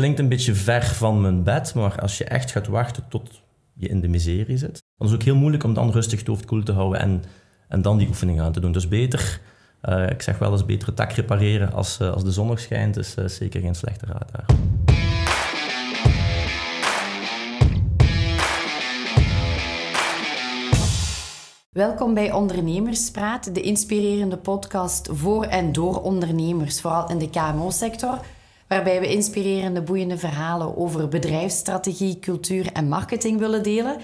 klinkt een beetje ver van mijn bed, maar als je echt gaat wachten tot je in de miserie zit, dan is het ook heel moeilijk om dan rustig het hoofd koel te houden en, en dan die oefening aan te doen. Dus beter, uh, ik zeg wel eens beter het repareren als, uh, als de zon nog schijnt, is uh, zeker geen slechte raad daar. Welkom bij Ondernemerspraat, de inspirerende podcast voor en door ondernemers, vooral in de KMO-sector, waarbij we inspirerende, boeiende verhalen over bedrijfsstrategie, cultuur en marketing willen delen.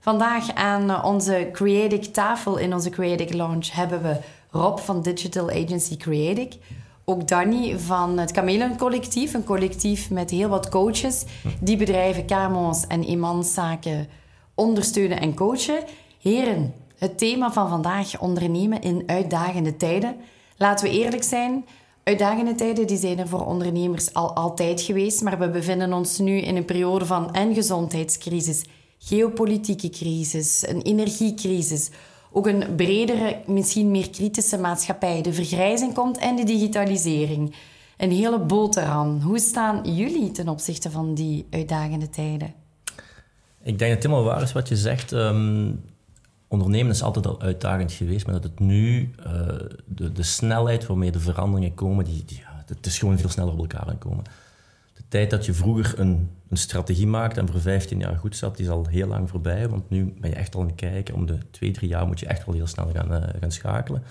Vandaag aan onze Creative tafel in onze Creative Lounge hebben we Rob van Digital Agency Creative. Ook Danny van het Chameleon Collectief, een collectief met heel wat coaches die bedrijven, KMO's en eenmanszaken ondersteunen en coachen. Heren, het thema van vandaag, ondernemen in uitdagende tijden. Laten we eerlijk zijn, uitdagende tijden die zijn er voor ondernemers al altijd geweest, maar we bevinden ons nu in een periode van en gezondheidscrisis, geopolitieke crisis, een energiecrisis, ook een bredere, misschien meer kritische maatschappij. De vergrijzing komt en de digitalisering. Een hele boterham. Hoe staan jullie ten opzichte van die uitdagende tijden? Ik denk dat het helemaal waar is wat je zegt. Ehm, ondernemen is altijd al uitdagend geweest, maar dat het nu, uh, de, de snelheid waarmee de veranderingen komen, die, het is gewoon veel sneller op elkaar aankomen. De tijd dat je vroeger een, een strategie maakte en voor 15 jaar goed zat, die is al heel lang voorbij, want nu ben je echt al aan het kijken. Om de twee, drie jaar moet je echt wel heel snel gaan, uh, gaan schakelen.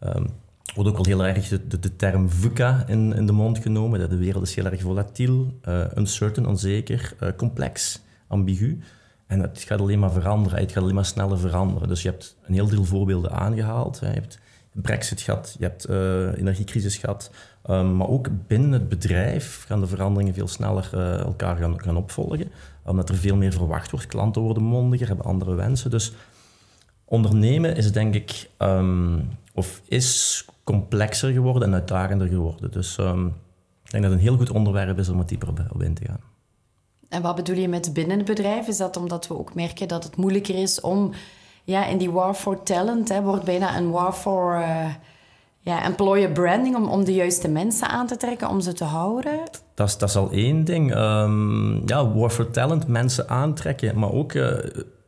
Um, wordt ook al heel erg de, term VUCA in, in, de mond genomen. De wereld is heel erg volatiel, uh, uncertain, onzeker, complex, ambigu. En het gaat alleen maar veranderen, het gaat alleen maar sneller veranderen. Dus je hebt een heel deel voorbeelden aangehaald. Je hebt Brexit gehad, je hebt uh, energiecrisis gehad. Um, maar ook binnen het bedrijf gaan de veranderingen veel sneller uh, elkaar gaan, opvolgen. Omdat er veel meer verwacht wordt. Klanten worden mondiger, hebben andere wensen. Dus ondernemen is denk ik, um, of is complexer geworden en uitdagender geworden. Dus um, ik denk dat het een heel goed onderwerp is om het dieper op in te gaan. En wat bedoel je met binnen het bedrijf? Is dat omdat we ook merken dat het moeilijker is om ja, in die war for talent, hè, wordt bijna een war for uh, ja, employer branding, om, om de juiste mensen aan te trekken, om ze te houden? Dat is, dat is al één ding. Um, ja, war for talent, mensen aantrekken, maar ook uh,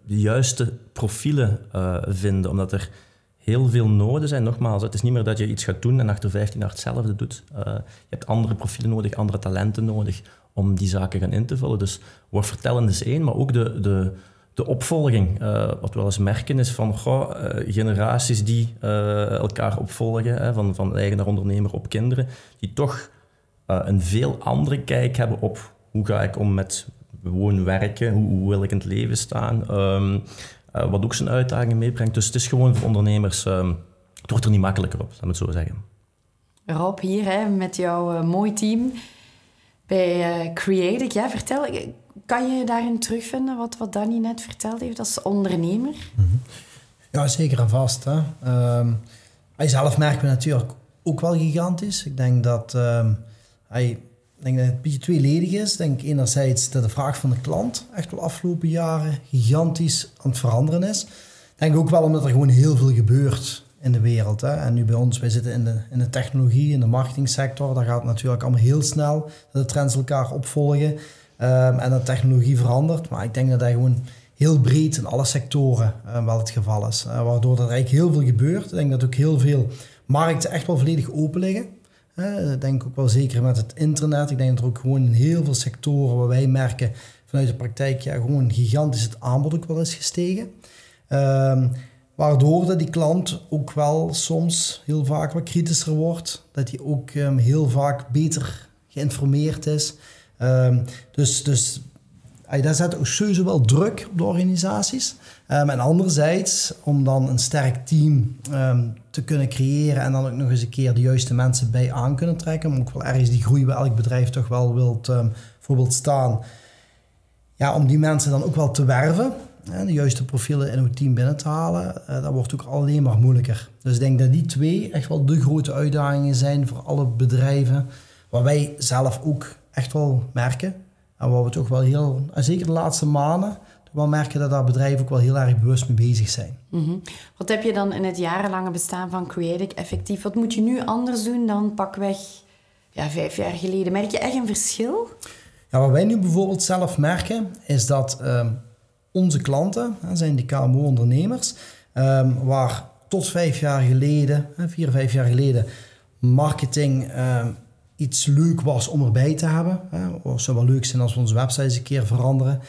de juiste profielen uh, vinden, omdat er heel veel noden zijn. Nogmaals, het is niet meer dat je iets gaat doen en achter 15 jaar hetzelfde doet. je hebt andere profielen nodig, andere talenten nodig om die zaken gaan in te vullen. Dus wordt vertellen is één, maar ook de, de, de opvolging. Uh, wat we wel eens merken is van uh, generaties die uh, elkaar opvolgen, hè, van, van eigenaar ondernemer op kinderen, die toch een veel andere kijk hebben op hoe ga ik om met gewoon werken, hoe, wil ik in het leven staan, um, wat ook zijn uitdagingen meebrengt. Dus het is gewoon voor ondernemers, um, het wordt er niet makkelijker op, laat me het zo zeggen. Rob, hier met jouw mooi team bij uh, Creative. Ja, vertel, kan je daarin terugvinden wat, wat Danny net verteld heeft als ondernemer? -hmm. Ja, zeker en vast. Hè. Um, hij zelf merken we natuurlijk ook wel gigantisch. Ik denk dat um, hij denk dat het een beetje tweeledig is. Ik denk enerzijds dat de vraag van de klant echt wel afgelopen jaren gigantisch aan het veranderen is. Ik denk ook wel omdat er gewoon heel veel gebeurt in de wereld. Hè. En nu bij ons, wij zitten in de, in de technologie, in de marketingsector. Daar gaat het natuurlijk allemaal heel snel dat de trends elkaar opvolgen um, en dat technologie verandert. Maar ik denk dat dat gewoon heel breed in alle sectoren uh, wel het geval is. Uh, waardoor er eigenlijk heel veel gebeurt. Ik denk dat ook heel veel markten echt wel volledig open liggen. Ik denk ook wel zeker met het internet. Ik denk dat er ook gewoon in heel veel sectoren waar wij merken vanuit de praktijk ja, gewoon gigantisch het aanbod ook wel is gestegen. Um, Waardoor dat die klant ook wel soms heel vaak wat kritischer wordt. Dat hij ook um, heel vaak beter geïnformeerd is. Um, dus dus dat zet ook sowieso wel druk op de organisaties. Um, en anderzijds, om dan een sterk team te kunnen creëren en dan ook nog eens een keer de juiste mensen bij aan kunnen trekken. Om ook wel ergens die groei bij elk bedrijf toch wel wilt staan. Ja, om die mensen dan ook wel te werven de juiste profielen in uw team binnen te halen, eh, dat wordt ook alleen maar moeilijker. Dus ik denk dat die twee echt wel de grote uitdagingen zijn voor alle bedrijven, waar wij zelf ook echt wel merken. En waar we toch wel heel, en zeker de laatste maanden, wel merken dat daar bedrijven ook wel heel erg bewust mee bezig zijn. Mm Wat heb je dan in het jarenlange bestaan van Creative effectief? Wat moet je nu anders doen dan pakweg ja, vijf jaar geleden? Merk je echt een verschil? Ja, wat wij nu bijvoorbeeld zelf merken, is dat ehm, onze klanten, zijn die KMO-ondernemers, ehm, waar tot vijf jaar geleden, vier, vijf jaar geleden, marketing ehm, iets leuk was om erbij te hebben. Het zou wel leuk zijn als we onze website eens een keer veranderen.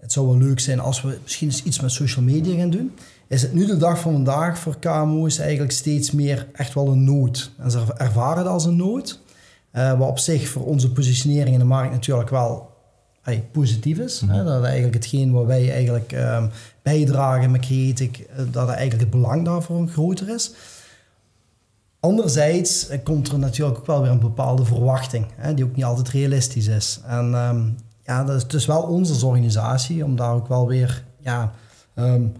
het zou wel leuk zijn als we misschien eens iets met social media gaan doen is het nu de dag van vandaag voor KMO's eigenlijk steeds meer echt wel een nood. En ze ervaren het als een nood. Uh, wat op zich voor onze positionering in de markt natuurlijk wel positief is. hè? Mhm. Dat eigenlijk hetgeen wat wij eigenlijk um, bijdragen met Creatic, uh, dat eigenlijk het belang daarvoor groter is. Anderzijds uh, komt er natuurlijk ook wel weer een bepaalde verwachting, hè, die ook niet altijd realistisch is. En um, ja, dat is dus wel onze organisatie om daar ook wel weer ja, um,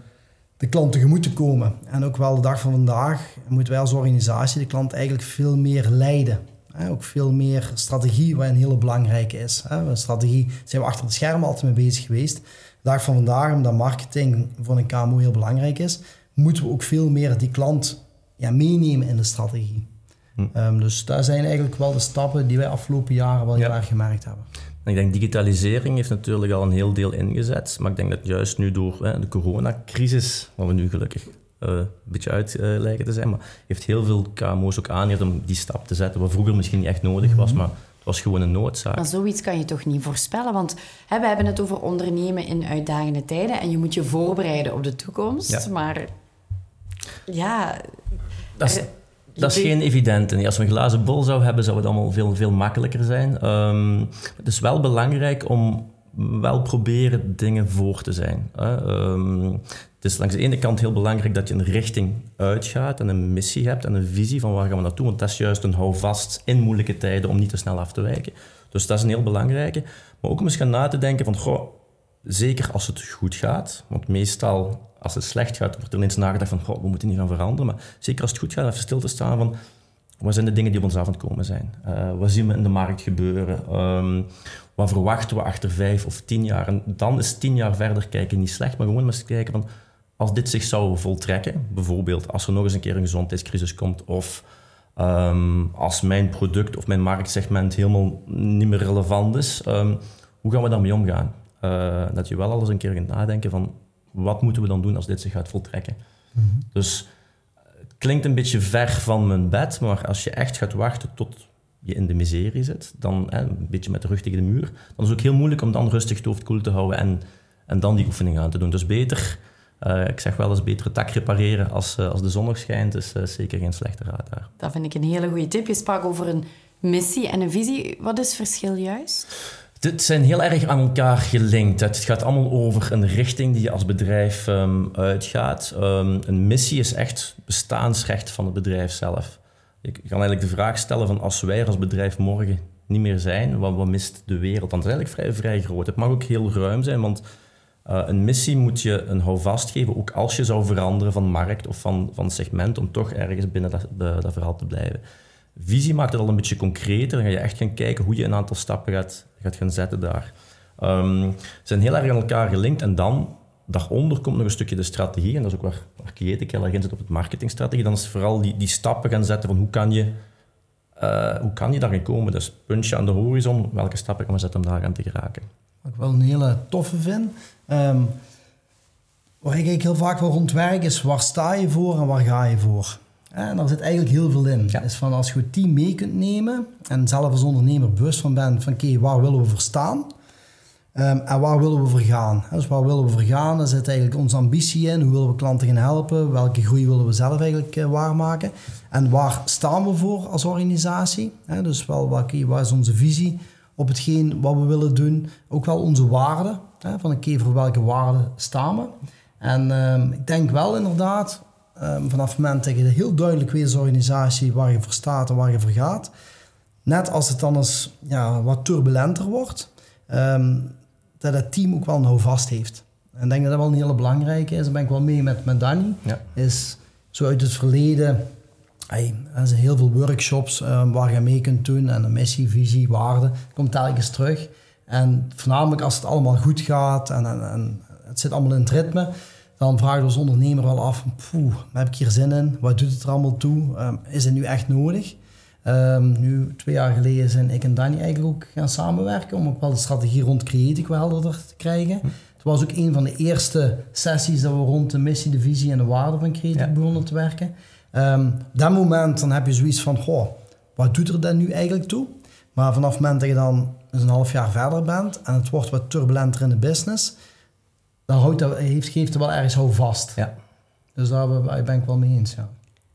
de klant tegemoet te komen. En ook wel de dag van vandaag moeten wij als organisatie de klant eigenlijk veel meer leiden. Ook veel meer strategie, wat een hele belangrijke is. strategie zijn we achter het scherm altijd mee bezig geweest. De dag van vandaag, omdat marketing voor een KMO heel belangrijk is, moeten we ook veel meer die klant ja, meenemen in de strategie. Hm. Ehm, dus daar zijn eigenlijk wel de stappen die wij afgelopen jaren wel heel erg gemerkt hebben. Ik denk digitalisering heeft natuurlijk al een heel deel ingezet, maar ik denk dat juist nu door hè, de coronacrisis, waar we nu gelukkig uh, een beetje uit uh, lijken te zijn, maar heeft heel veel KMO's ook aangezet om die stap te zetten, wat vroeger misschien niet echt nodig was, mhm. maar het was gewoon een noodzaak. Maar zoiets kan je toch niet voorspellen? Want hè, we hebben het over ondernemen in uitdagende tijden en je moet je voorbereiden op de toekomst, maar ja... Dat is, dat is geen evidente. Als we een glazen bol zouden hebben, zou het allemaal veel, veel makkelijker zijn. Um, het is wel belangrijk om wel proberen dingen voor te zijn. Hè. Um, het is langs de ene kant heel belangrijk dat je een richting uitgaat en een missie hebt en een visie van waar gaan we naartoe. Want dat is juist een houvast in moeilijke tijden om niet te snel af te wijken. Dus dat is een heel belangrijke. Maar ook om eens gaan na te denken van, goh, zeker als het goed gaat, want meestal als het slecht gaat, wordt er ineens nagedacht van, we moeten niet gaan veranderen. Maar zeker als het goed gaat, even stil te staan van, wat zijn de dingen die op ons avond komen zijn? Uh, wat zien we in de markt gebeuren? Um, wat verwachten we achter vijf of tien jaar? En dan is tien jaar verder kijken niet slecht, maar gewoon eens kijken van, als dit zich zou voltrekken, bijvoorbeeld als er nog eens een keer een gezondheidscrisis komt of um, als mijn product of mijn marktsegment helemaal niet meer relevant is, um, hoe gaan we daarmee omgaan? Uh, dat je wel alles een keer gaat nadenken van wat moeten we dan doen als dit zich gaat voltrekken? Mhm. Dus het klinkt een beetje ver van mijn bed, maar als je echt gaat wachten tot je in de miserie zit, dan hè, een beetje met de rug tegen de muur, dan is het ook heel moeilijk om dan rustig het hoofd koel te houden en, en dan die oefening aan te doen. Dus beter, uh, ik zeg wel eens beter het dak repareren als, uh, als de zon nog schijnt, is uh, zeker geen slechte raad daar. Dat vind ik een hele goede tip. Je sprak over een missie en een visie. Wat is het verschil juist? Dit zijn heel erg aan elkaar gelinkt. Het gaat allemaal over een richting die je als bedrijf um, uitgaat. Um, een missie is echt bestaansrecht van het bedrijf zelf. Je kan eigenlijk de vraag stellen van als wij als bedrijf morgen niet meer zijn, wat, wat mist de wereld? Dan is eigenlijk vrij, vrij groot. Het mag ook heel ruim zijn, want uh, een missie moet je een houvast geven, ook als je zou veranderen van markt of van, van segment, om toch ergens binnen dat, dat verhaal te blijven. Visie maakt het al een beetje concreter. Dan ga je echt gaan kijken hoe je een aantal stappen gaat, gaat gaan zetten daar. Um, ze zijn heel erg aan elkaar gelinkt. En dan, daaronder komt nog een stukje de strategie. En dat is ook waar, waar Creative heel erg in zit op het marketingstrategie. Dan is vooral die, die stappen gaan zetten van hoe kan je, uh, hoe kan je daarin komen. Dus puntje aan de horizon, welke stappen gaan we zetten om daar aan te geraken. Wat ik wel een hele toffe vind... Um, waar ik heel vaak wel rondwerk is waar sta je voor en waar ga je voor? En daar zit eigenlijk heel veel in. Ja. Is van als je het team mee kunt nemen en zelf als ondernemer bewust van bent van oké, waar willen we voor staan? Um, en waar willen we voor gaan? Dus waar willen we voor gaan? Daar zit eigenlijk onze ambitie in. Hoe willen we klanten gaan helpen? Welke groei willen we zelf eigenlijk uh, waarmaken? En waar staan we voor als organisatie? dus wel, wat is onze visie op hetgeen wat we willen doen? Ook wel onze waarden. Van oké, voor welke waarden staan we? En um, ik denk wel inderdaad, Um, vanaf het moment dat je heel duidelijk weet als organisatie waar je voor staat en waar je voor gaat. Net als het dan eens ja, wat turbulenter wordt, um, dat het team ook wel nou vast heeft. En ik denk dat dat wel een hele belangrijke is. Daar ben ik wel mee met, met Danny. Ja. Is zo uit het verleden, hey, er zijn heel veel workshops um, waar je mee kunt doen. En een missie, visie, waarde, komt telkens terug. En voornamelijk als het allemaal goed gaat en, en, en het zit allemaal in het ritme dan vraag je als ondernemer wel af, poeh, heb ik hier zin in? Wat doet het er allemaal toe? Um, is het nu echt nodig? Ehm, nu, twee jaar geleden zijn ik en Danny eigenlijk ook gaan samenwerken om ook wel de strategie rond Creative wel helder te krijgen. Hm. Het was ook een van de eerste sessies dat we rond de missie, de visie en de waarde van Creative Ja. begonnen te werken. Ehm, op dat moment dan heb je zoiets van, goh, wat doet er dat nu eigenlijk toe? Maar vanaf het moment dat je dan eens een half jaar verder bent en het wordt wat turbulenter in de business, dan houdt dat, heeft, geeft het wel ergens houvast. Ja. Dus daar ben ik wel mee eens, ja.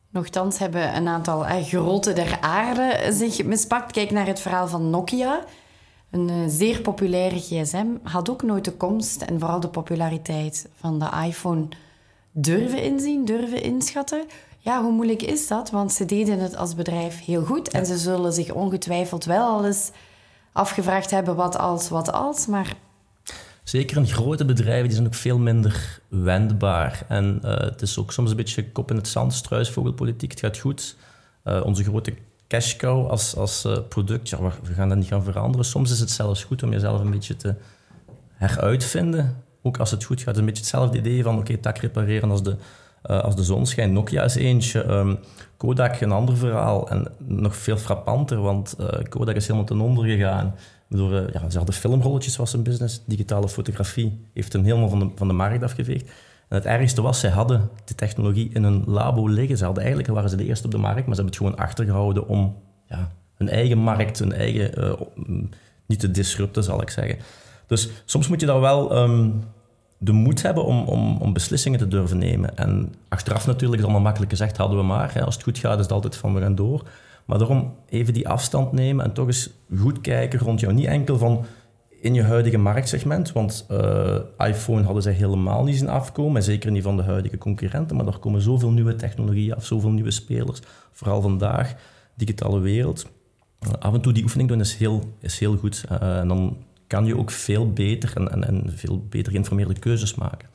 Nochtans hebben een aantal eh, groten der aarde zich mispakt. Kijk naar het verhaal van Nokia. Een eh, zeer populaire gsm had ook nooit de komst en vooral de populariteit van de iPhone durven inzien, durven inschatten. Ja, hoe moeilijk is dat? Want ze deden het als bedrijf heel goed en ze zullen zich ongetwijfeld wel al eens afgevraagd hebben wat als, wat als. Maar Zeker in grote bedrijven, die zijn ook veel minder wendbaar. En eh, het is ook soms een beetje kop in het zand, struisvogelpolitiek. Het gaat goed. Eh, onze grote cash cow als, als eh, product, ja, we gaan dat niet gaan veranderen. Soms is het zelfs goed om jezelf een beetje te heruitvinden. Ook als het goed gaat. Een beetje hetzelfde idee van, oké, tak repareren als de, eh, als de zon schijnt. Nokia is eentje, ehm, Kodak een ander verhaal. En nog veel frappanter, want eh, Kodak is helemaal ten onder gegaan. Door, ja, ze hadden filmrolletjes was een business, digitale fotografie heeft hem helemaal van de, van de markt afgeveegd. En het ergste was, zij hadden de technologie in een labo liggen. Ze hadden eigenlijk waren ze de eerste op de markt, maar ze hebben het gewoon achtergehouden om ja, hun eigen markt, hun eigen, eh, niet te disrupten, zal ik zeggen. Dus soms moet je daar wel ehm, de moed hebben om, om, om beslissingen te durven nemen. En achteraf natuurlijk is allemaal makkelijk gezegd, hadden we maar. Als het goed gaat, is het altijd van we gaan door. Maar daarom even die afstand nemen en toch eens goed kijken rond jou. Niet enkel van in je huidige marktsegment, want eh, iPhone hadden zij helemaal niet zien afkomen, en zeker niet van de huidige concurrenten, maar er komen zoveel nieuwe technologieën af, zoveel nieuwe spelers, vooral vandaag, digitale wereld. Af en toe die oefening doen is heel, is heel goed. Eh, dan kan je ook veel beter en, en, en veel beter geïnformeerde keuzes maken.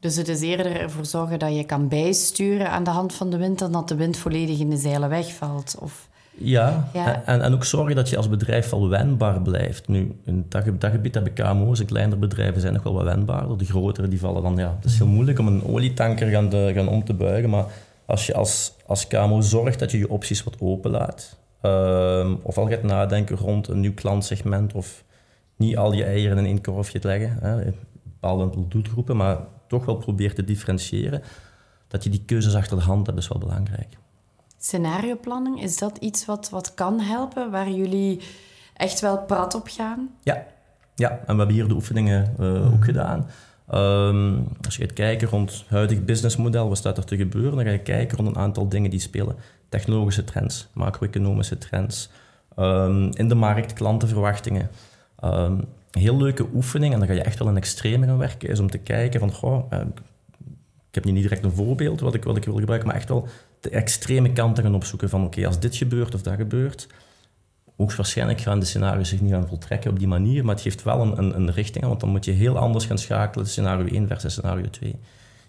Dus het is eerder ervoor zorgen dat je kan bijsturen aan de hand van de wind dan dat de wind volledig in de zeilen wegvalt. Of... Ja, Ja. En, en ook zorgen dat je als bedrijf wel wendbaar blijft. Nu, in dat, dat gebied hebben KMO's en kleinere bedrijven zijn nog wel wat wendbaarder. De grotere die vallen dan, ja, het is heel moeilijk om een olietanker gaan, te- gaan om te buigen. Maar als je als, als KMO zorgt dat je je opties wat openlaat, ehm of al gaat nadenken rond een nieuw klantsegment, of niet al je eieren in één korfje te leggen, hè, bepaalde aantal doelgroepen, maar toch wel probeert te differentiëren, dat je die keuzes achter de hand hebt, is wel belangrijk. Scenarioplanning, is dat iets wat, wat kan helpen, waar jullie echt wel prat op gaan? Ja, ja. en we hebben hier de oefeningen eh, ook gedaan. Ehm, als je gaat kijken rond het huidig businessmodel, wat staat er te gebeuren, dan ga je kijken rond een aantal dingen die spelen. Technologische trends, macro-economische trends, ehm, in de markt, klantenverwachtingen. Ehm, een heel leuke oefening, en dan ga je echt wel in extreme gaan werken, is om te kijken van, goh, eh, ik heb nu niet direct een voorbeeld wat ik, wat ik wil gebruiken, maar echt wel de extreme kanten gaan opzoeken van, oké, als dit gebeurt of dat gebeurt, hoogstwaarschijnlijk gaan de scenario's zich niet gaan voltrekken op die manier, maar het geeft wel een, een, richting aan, want dan moet je heel anders gaan schakelen, scenario 1 versus scenario 2.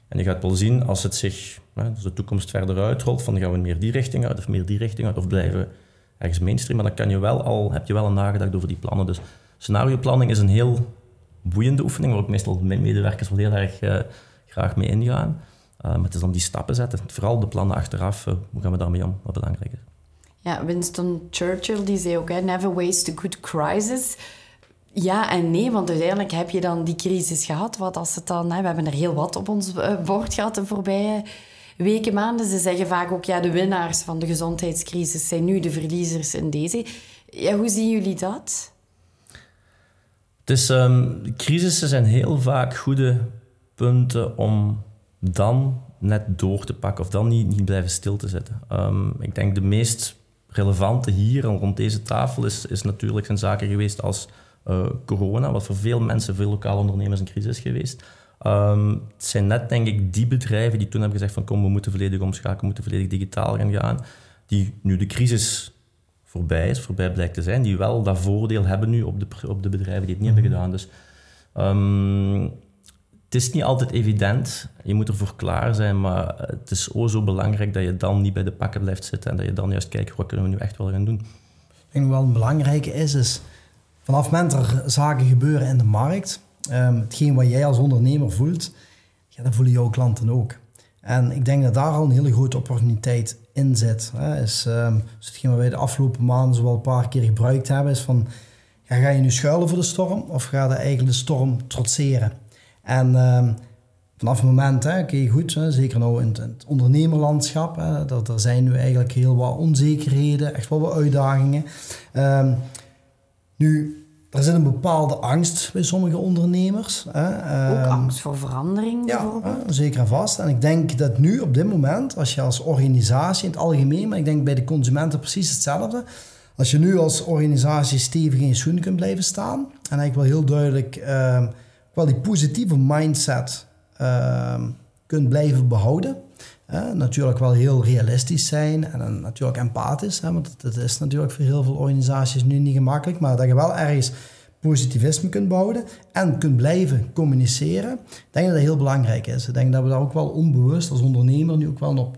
En je gaat wel zien als het zich, de toekomst verder uitrolt, van gaan we meer die richting uit of meer die richting uit, of blijven we ergens mainstream, maar dan kan je wel al, heb je wel al nagedacht over die plannen. Dus scenarioplanning is een heel boeiende oefening, waar ook meestal mijn medewerkers wel heel erg eh, graag mee ingaan. Uh, maar het is dan die stappen zetten, vooral de plannen achteraf, eh, hoe gaan we daarmee om, wat belangrijk is. Ja, Winston Churchill die zei ook, hè, never waste a good crisis. Ja en nee, want uiteindelijk heb je dan die crisis gehad. Wat als het dan, hè, we hebben er heel wat op ons eh, bord gehad de voorbije weken, maanden. Ze zeggen vaak ook, ja, de winnaars van de gezondheidscrisis zijn nu de verliezers in deze. Ja, hoe zien jullie dat? Is, um, crisissen zijn heel vaak goede punten om dan net door te pakken of dan niet, niet blijven stil te zitten. Um, ik denk de meest relevante hier rond deze tafel is, is natuurlijk zijn zaken geweest als uh, corona, wat voor veel mensen, veel lokale ondernemers een crisis is geweest. Um, het zijn net, denk ik, die bedrijven die toen hebben gezegd van kom, we moeten volledig omschakelen, we moeten volledig digitaal gaan gaan, die nu de crisis voorbij is, voorbij blijkt te zijn, die wel dat voordeel hebben nu op de, op de bedrijven die het niet mm -hmm. hebben gedaan. Dus um, het is niet altijd evident, je moet ervoor klaar zijn, maar het is o zo belangrijk dat je dan niet bij de pakken blijft zitten en dat je dan juist kijkt, wat kunnen we nu echt wel gaan doen. Ik denk wat een belangrijke is, is vanaf het moment dat er zaken gebeuren in de markt, um, hetgeen wat jij als ondernemer voelt, ja, dat voelen jouw klanten ook. En ik denk dat daar al een hele grote opportuniteit in zit. Hè. Is, dus hetgeen wat wij de afgelopen maanden zo wel een paar keer gebruikt hebben, is van ga je nu schuilen voor de storm of ga je eigenlijk de storm trotseren? En um, vanaf het moment, oké goed, hè, zeker nou in het, ondernemerlandschap, hè, dat, er zijn nu eigenlijk heel wat onzekerheden, echt wel wat uitdagingen. Um, nu, er zit een bepaalde angst bij sommige ondernemers. Hè. Ook angst voor verandering bijvoorbeeld? Ja, zeker en vast. En ik denk dat nu op dit moment, als je als organisatie in het algemeen, maar ik denk bij de consumenten precies hetzelfde, als je nu als organisatie stevig in je schoenen kunt blijven staan en eigenlijk wel heel duidelijk uh, wel die positieve mindset uh, kunt blijven behouden. Natuurlijk wel heel realistisch zijn en natuurlijk empathisch, hè, want dat is natuurlijk voor heel veel organisaties nu niet gemakkelijk, maar dat je wel ergens positivisme kunt behouden en kunt blijven communiceren. Ik denk dat dat heel belangrijk is. Ik denk dat we daar ook wel onbewust als ondernemer nu ook wel op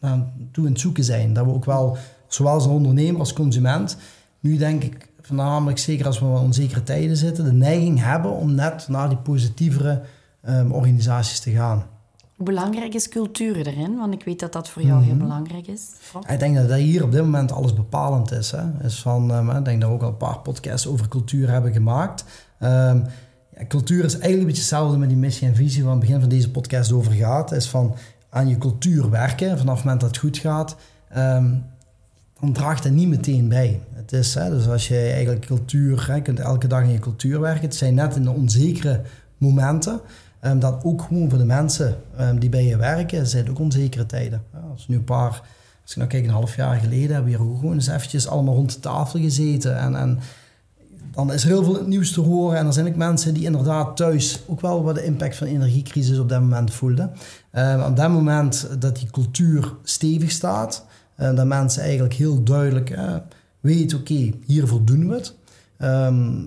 nou, toe in het zoeken zijn. Dat we ook wel zowel als ondernemer als consument, nu denk ik voornamelijk, zeker als we in onzekere tijden zitten, de neiging hebben om net naar die positievere um, organisaties te gaan. Hoe belangrijk is cultuur erin? Want ik weet dat dat voor jou heel mhm. belangrijk is. Ik denk dat, dat hier op dit moment alles bepalend is. Hè. is van, um, ik denk dat we ook al een paar podcasts over cultuur hebben gemaakt. Um, ja, cultuur is eigenlijk een beetje hetzelfde met die missie en visie waar het begin van deze podcast over gaat. Is van aan je cultuur werken vanaf het moment dat het goed gaat dan draagt het niet meteen bij. Het is, hè, dus als je eigenlijk cultuur, hè, kunt elke dag in je cultuur werken. Het zijn net in de onzekere momenten. Um, dat ook gewoon voor de mensen um, die bij je werken, zijn ook onzekere tijden. Ja, als nu een paar, als ik nou kijk, een half jaar geleden hebben we hier gewoon eens eventjes allemaal rond de tafel gezeten. En, en dan is er heel veel nieuws te horen. En er zijn ook mensen die inderdaad thuis ook wel wat de impact van de energiecrisis op dat moment voelden. Um, op dat moment dat die cultuur stevig staat, dat mensen eigenlijk heel duidelijk uh, weten, oké, okay, hiervoor doen we het.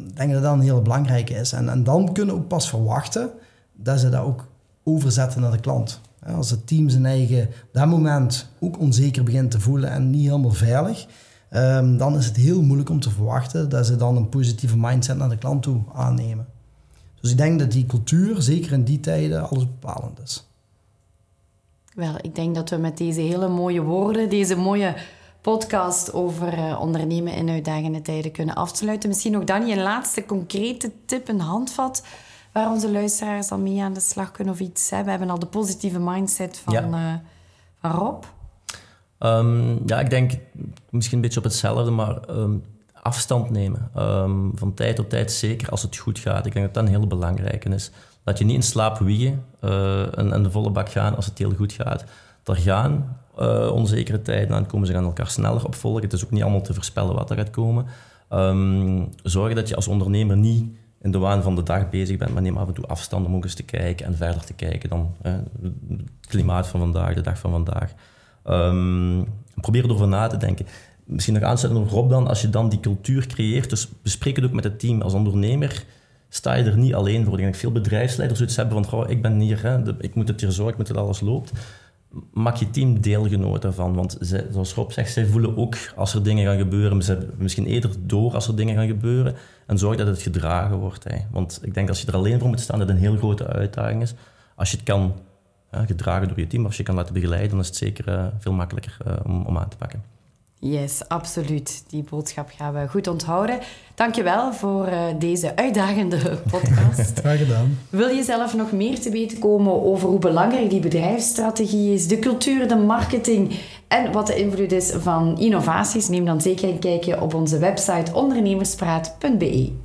Ik denk dat dat een hele belangrijke is. En, en dan kunnen we ook pas verwachten dat ze dat ook overzetten naar de klant. Als het team zijn eigen dat moment ook onzeker begint te voelen en niet helemaal veilig, um, dan is het heel moeilijk om te verwachten dat ze dan een positieve mindset naar de klant toe aannemen. Dus ik denk dat die cultuur, zeker in die tijden, alles bepalend is. Wel, ik denk dat we met deze hele mooie woorden, deze mooie podcast over uh, ondernemen in uitdagende tijden kunnen afsluiten. Misschien nog Danny, een laatste concrete tip, een handvat waar onze luisteraars dan mee aan de slag kunnen of iets. Hè? We hebben al de positieve mindset van, ja. uh, van Rob. Um, ja, ik denk misschien een beetje op hetzelfde, maar um, afstand nemen. Um, van tijd tot tijd, zeker als het goed gaat. Ik denk dat dat een hele belangrijke is. Dat je niet in slaap wiegen uh, en, en, de volle bak gaan als het heel goed gaat. Er gaan uh, onzekere tijden aan komen, ze gaan elkaar sneller opvolgen. Het is ook niet allemaal te voorspellen wat er gaat komen. Um, zorg dat je als ondernemer niet in de waan van de dag bezig bent, maar neem af en toe afstand om ook eens te kijken en verder te kijken dan het klimaat van vandaag, de dag van vandaag. Um, probeer erover na te denken. Misschien nog aansluiten op Rob dan, als je dan die cultuur creëert, dus bespreek het ook met het team als ondernemer sta je er niet alleen voor. Ik denk veel bedrijfsleiders zoiets hebben van, ik ben hier, ik moet het hier zorgen, ik moet dat alles loopt. Maak je team deelgenoot daarvan. Want zij, zoals Rob zegt, zij voelen ook als er dingen gaan gebeuren. Ze misschien eerder door als er dingen gaan gebeuren. En zorg dat het gedragen wordt. Hè. Want ik denk als je er alleen voor moet staan, dat het een heel grote uitdaging is. Als je het kan hè, gedragen door je team, als je kan laten begeleiden, dan is het zeker uh, veel makkelijker om, om aan te pakken. Yes, absoluut. Die boodschap gaan we goed onthouden. Dankjewel voor uh, deze uitdagende podcast. Graag gedaan. Wil je zelf nog meer te weten komen over hoe belangrijk die bedrijfsstrategie is, de cultuur, de marketing en wat de invloed is van innovaties? Neem dan zeker een kijkje op onze website ondernemerspraat.be.